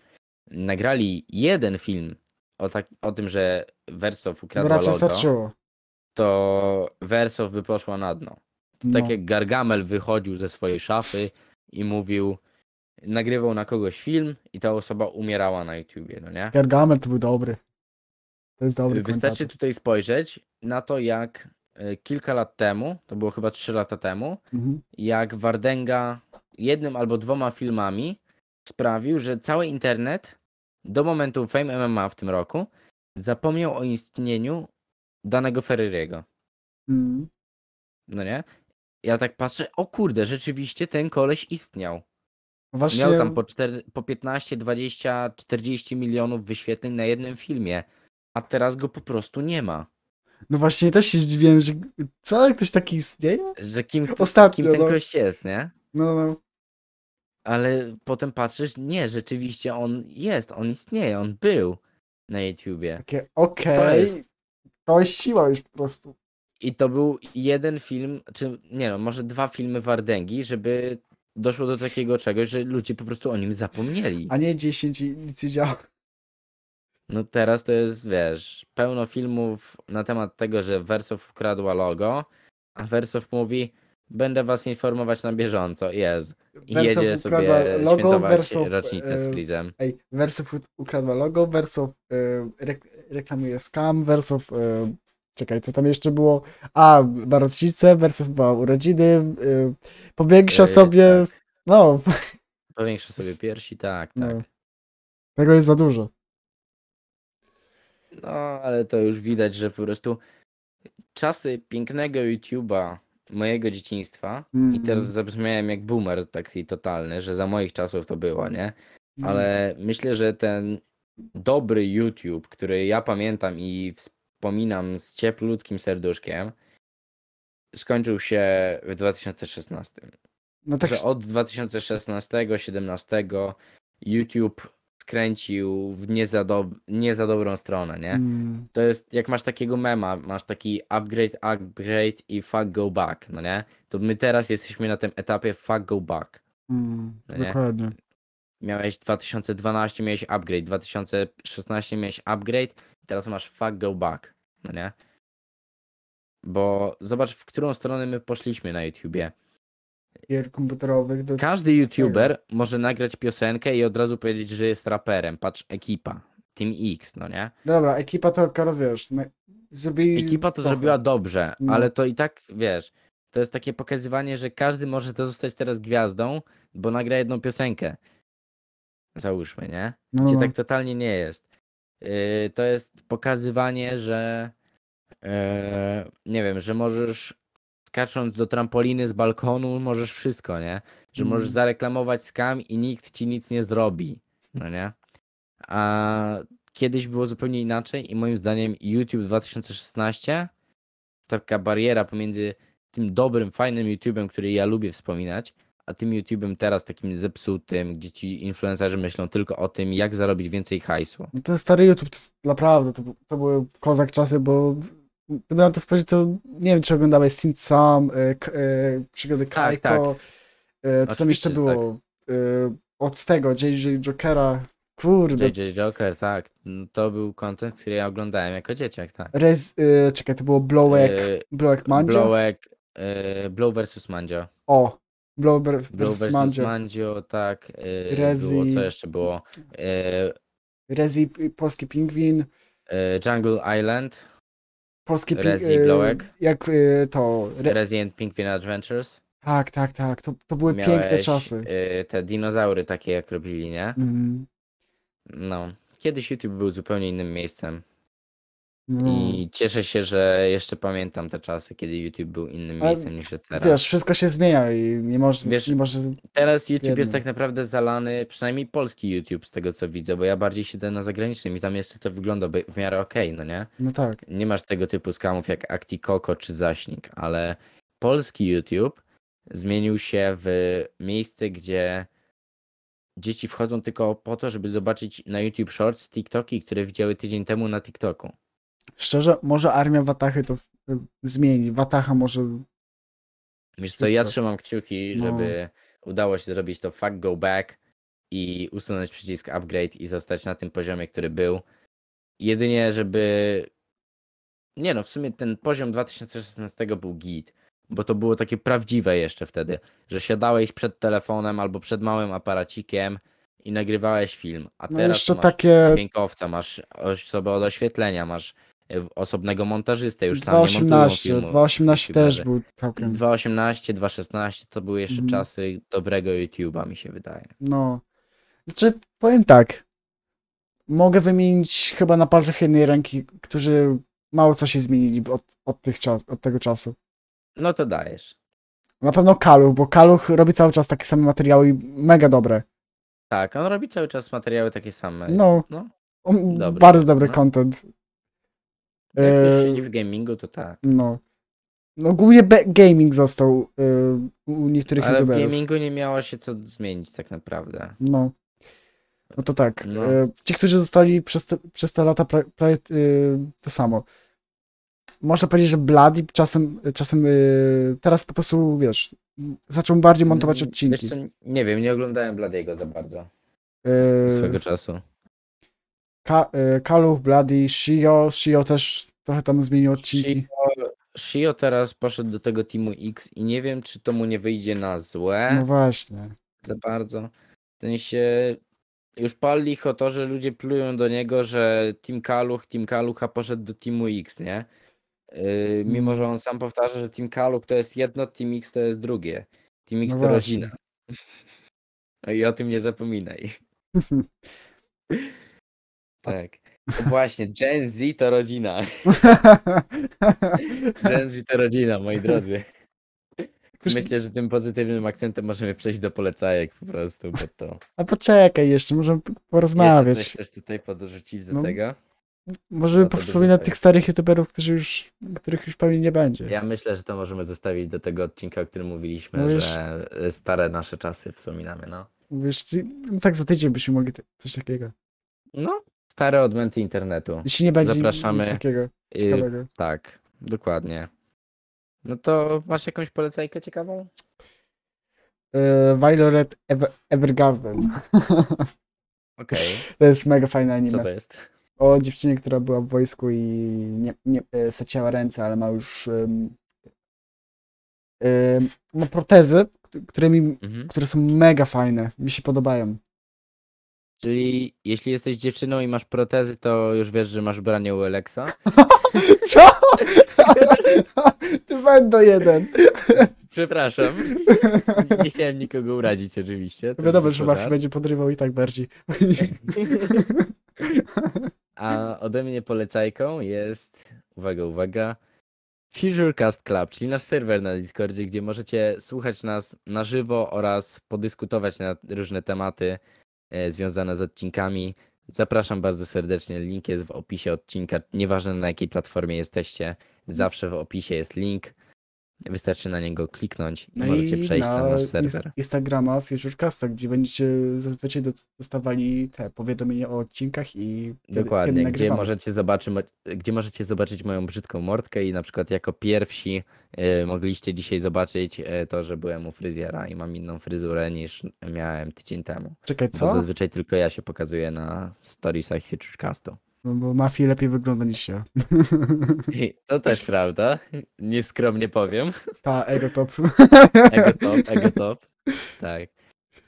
nagrali jeden film o, tak, o tym, że Wersow No ukradła raczej logo, to Wersow by poszła na dno. To No. tak jak Gargamel wychodził ze swojej szafy i mówił, nagrywał na kogoś film i ta osoba umierała na YouTubie, no nie? Gargamel to był dobry. To jest dobry Wystarczy komentator. tutaj spojrzeć na to, jak e, kilka lat temu, to było chyba 3 lata temu, Mhm. jak Wardenga jednym albo dwoma filmami sprawił, że cały internet do momentu Fame MMA w tym roku zapomniał o istnieniu danego Ferreriego. Mm. No nie? Ja tak patrzę, o kurde, rzeczywiście ten koleś istniał. Właśnie, Miał tam po, 4, po 15, 20, 40 milionów wyświetleń na jednym filmie, a teraz go po prostu nie ma. no właśnie też się zdziwiłem, że co, ktoś taki istnieje? Że kim, to, Ostatnio, kim ten no. gość jest, nie? No, no. Ale potem patrzysz, nie, rzeczywiście on jest, on istnieje, on był na YouTubie. Takie okej. jest- To jest siła już po prostu. I to był jeden film, czy nie no, może dwa filmy Wardęgi, żeby doszło do takiego czegoś, że ludzie po prostu o nim zapomnieli. A nie 10 i nic nie działa. No teraz to jest, wiesz, pełno filmów na temat tego, że Wersow wkradła logo, a Wersow mówi, będę was informować na bieżąco, jest. I Wersow jedzie sobie logo, świętować Wersow, rocznicę z e, Freezem. Ej, Wersow ukradła logo, Wersow e, rek reklamuje scam, Wersow... E, czekaj, co tam jeszcze było? A, ma rocznicę, Wersow ma urodziny, e, powiększa E, sobie... No, Powiększa sobie piersi, tak, No. tak. tego jest za dużo. No, ale to już widać, że po prostu czasy pięknego YouTube'a mojego dzieciństwa i teraz Mhm. zabrzmiałem jak boomer taki totalny, że za moich czasów to było, nie? No. Ale myślę, że ten dobry YouTube, który ja pamiętam i wspominam z cieplutkim serduszkiem, skończył się w 2016. No tak, Że od 2016-17 YouTube skręcił w nie za, dob- nie za dobrą stronę, nie? mm, To jest jak masz takiego mema, masz taki upgrade, upgrade i fuck go back, no nie? To my teraz jesteśmy na tym etapie fuck go back. mm, No nie? dokładnie. miałeś 2012, miałeś upgrade, 2016 miałeś upgrade, teraz masz fuck go back, no nie? Bo zobacz, w którą stronę my poszliśmy na YouTubie. Gier komputerowych do... Każdy YouTuber może nagrać piosenkę i od razu powiedzieć, że jest raperem. Patrz, ekipa, Team X, no nie? Dobra, ekipa to teraz wiesz, no, zrobili... Ekipa to trochę. zrobiła dobrze, No. ale to i tak, wiesz, to jest takie pokazywanie, że każdy może to zostać teraz gwiazdą, bo nagra jedną piosenkę. Załóżmy, nie? No, Gdzie no. tak totalnie nie jest. Yy, to jest pokazywanie, że yy, nie wiem, że możesz skacząc do trampoliny z balkonu, możesz wszystko, nie? Że możesz Mm. zareklamować skam i nikt ci nic nie zrobi, no nie? A kiedyś było zupełnie inaczej i moim zdaniem YouTube 2016 taka bariera pomiędzy tym dobrym, fajnym YouTube'em, który ja lubię wspominać, a tym YouTube'em teraz takim zepsutym, gdzie ci influencerzy myślą tylko o tym, jak zarobić więcej hajsu. No Ten stary YouTube, to naprawdę, to, to były kozak czasy, bo gdyby na to spojrzeć, to nie wiem, czy oglądałeś Synth Sam, y, K- y, przygody Tak, Kajko, y, co tam jeszcze Oczywiście, tak. było? Y, od tego, JJ Jokera, kurde, JJ Joker, tak. no To był content, który ja oglądałem jako dzieciak, tak. Rez, y, czekaj, to było Blowek, Yy, Blowek Mandzio? Blowek, yy, Blow vs Mandzio. O, Blow ver- Blow versus vs Mandzio. Mandzio, tak. Yy, Rezi. Było, co jeszcze było? Yy, Rezi, y, Polski Pingwin, yy, Jungle Island, Polski Rezi, y, Blowek. Jak y, to, Re- Resident Penguin Adventures. tak, tak, tak, to, to były piękne Miałeś, czasy. yy, te dinozaury takie, jak robili, nie? Mm, No. Kiedyś YouTube był zupełnie innym miejscem. No. I cieszę się, że jeszcze pamiętam te czasy, kiedy YouTube był innym Ale miejscem niż jest teraz. Wiesz, wszystko się zmienia i nie może, Wiesz, nie może Teraz YouTube jest Jedno. tak naprawdę zalany, przynajmniej polski YouTube z tego co widzę, bo ja bardziej siedzę na zagranicznym i tam jeszcze to wygląda by- w miarę okej, no nie? no tak. Nie masz tego typu skamów jak ActiCoco czy Zaśnik, ale polski YouTube zmienił się w miejsce, gdzie dzieci wchodzą tylko po to, żeby zobaczyć na YouTube Shorts TikToki, które widziały tydzień temu na TikToku. Szczerze, może armia Watachy to y, zmieni. Watacha może. Wiesz co, ja Wszystko. trzymam kciuki, No. żeby udało się zrobić to fuck go back i usunąć przycisk upgrade i zostać na tym poziomie, który był. Jedynie, żeby... Nie no, w sumie ten poziom 2016 był git, bo to było takie prawdziwe jeszcze wtedy, że siadałeś przed telefonem albo przed małym aparacikiem i nagrywałeś film, a No teraz jeszcze masz takie dźwiękowca, masz osobę od oświetlenia, masz osobnego montażystę, już sam nie montują 2.18. filmu. 2.18 też youtuberzy. był całkiem. 2.18, 2.16 to były jeszcze Mhm. czasy dobrego YouTube'a, mi się wydaje. No. Znaczy, powiem tak. Mogę wymienić chyba na palcach jednej ręki, którzy mało co się zmienili od, od, tych czas, od tego czasu. No to dajesz. Na pewno Kaluch, bo Kaluch robi cały czas takie same materiały i mega dobre. Tak, on robi cały czas materiały takie same. No, No, on, Dobry, bardzo dobry no. content. Jak ktoś e, siedzi w gamingu, to tak. No. No głównie be- gaming został y, u niektórych Ale w youtuberów. gamingu nie miało się co zmienić tak naprawdę. No. No to tak. No. e, Ci, którzy zostali przez te, przez te lata pra- prawie y, to samo. Można powiedzieć, że Bloody czasem, czasem y, teraz po prostu, wiesz, zaczął bardziej montować Mm, odcinki. Wiesz co, nie wiem, nie oglądałem Bladiego za bardzo Y, swego czasu. Ka- y, Kaluch, Bloody, Shio. Shio też trochę tam zmienił odcinki. Shio, Shio teraz poszedł do tego Teamu X i nie wiem, czy to mu nie wyjdzie na złe. No właśnie. za bardzo. W sensie już pal licho to, że ludzie plują do niego, że Team Kaluch, Team Kalucha poszedł do Teamu X, nie? Yy, mimo, Mm. że on sam powtarza, że Team Kaluch to jest jedno, Team X to jest drugie. Team X No to właśnie. rodzina. No I o tym nie zapominaj. Tak. No właśnie, Gen Z to rodzina. Gen Z to rodzina, moi drodzy. Myślę, że tym pozytywnym akcentem możemy przejść do polecajek po prostu, bo to... A poczekaj jeszcze, możemy p- Jeszcze porozmawiać. coś chcesz tutaj podrzucić do No, tego? Możemy No to powspominać tych starych youtuberów, którzy już, których już pewnie nie będzie. Ja myślę, że to możemy zostawić do tego odcinka, o którym mówiliśmy, No że stare nasze czasy wspominamy, no. Wiesz, ci- no tak za tydzień byśmy mogli te- coś takiego. No, stare odmęty internetu. Jeśli nie będzie Zapraszamy. nic takiego Y, tak, dokładnie. No to masz jakąś polecajkę ciekawą? E, Violet Ever Evergarden. Okej, To jest mega fajne co anime. to jest? O dziewczynie, która była w wojsku i nie, nie e, straciła ręce, ale ma już em, ma protezy, którymi, Mhm. które są mega fajne. Mi się podobają. Czyli jeśli jesteś dziewczyną i masz protezy, to już wiesz, że masz branie u Alexa? Co? Ty będą jeden. Przepraszam. Nie chciałem nikogo urazić oczywiście. to Wiadomo, był że żart. Mafi będzie podrywał i tak bardziej. A ode mnie polecajką jest, uwaga, uwaga, Futurecast Club, czyli nasz serwer na Discordzie, gdzie możecie słuchać nas na żywo oraz podyskutować na różne tematy e, związane z odcinkami. Zapraszam bardzo serdecznie, link jest w opisie odcinka, nieważne na jakiej platformie jesteście, zawsze w opisie jest link. Wystarczy na niego kliknąć i No możecie przejść na, nasz serwer. Instagrama Futurecasta, gdzie będziecie zazwyczaj do- dostawali te powiadomienia o odcinkach i kiedy, Dokładnie, kiedy gdzie nagrywamy. możecie, zobaczyć, gdzie możecie zobaczyć moją brzydką mordkę i na przykład jako pierwsi e, mogliście dzisiaj zobaczyć e, to, że byłem u fryzjera i mam inną fryzurę niż miałem tydzień temu. Czekaj, Bo co? zazwyczaj tylko ja się pokazuję na storiesach Futurecastu. No, bo Mafi lepiej wygląda niż ja. To też prawda, nieskromnie powiem. Ta, ego top. Ego top, ego top. Tak.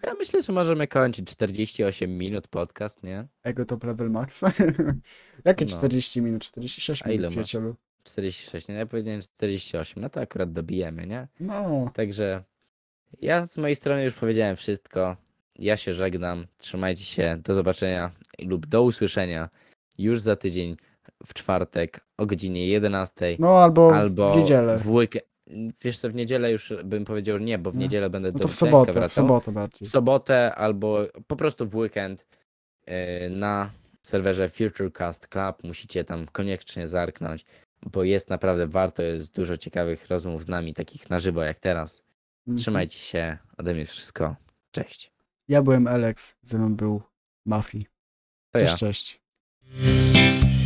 Ja myślę, że możemy kończyć 48 minut podcast, nie? Ego top level max. Jakie No. 40 minut? 46 A minut, przyjacielu. 46, nie? Ja powiedziałem 48, no to akurat dobijemy, nie? No, Także ja z mojej strony już powiedziałem wszystko. Ja się żegnam. Trzymajcie się. Do zobaczenia lub do usłyszenia już za tydzień w czwartek o godzinie 11 no albo, albo w niedzielę. w weekend. Wiesz co, w niedzielę już bym powiedział nie, bo w No. niedzielę będę No do to w Gdańska sobotę, w wracał. sobotę bardziej. W sobotę albo po prostu w weekend yy, na serwerze Futurecast Club. Musicie tam koniecznie zerknąć, bo jest naprawdę warto. Jest dużo ciekawych rozmów z nami, takich na żywo jak teraz. Mhm. Trzymajcie się. Ode mnie wszystko. Cześć. Ja byłem Alex, ze mną był Mafi. To ja. Cześć, cześć. Thank you.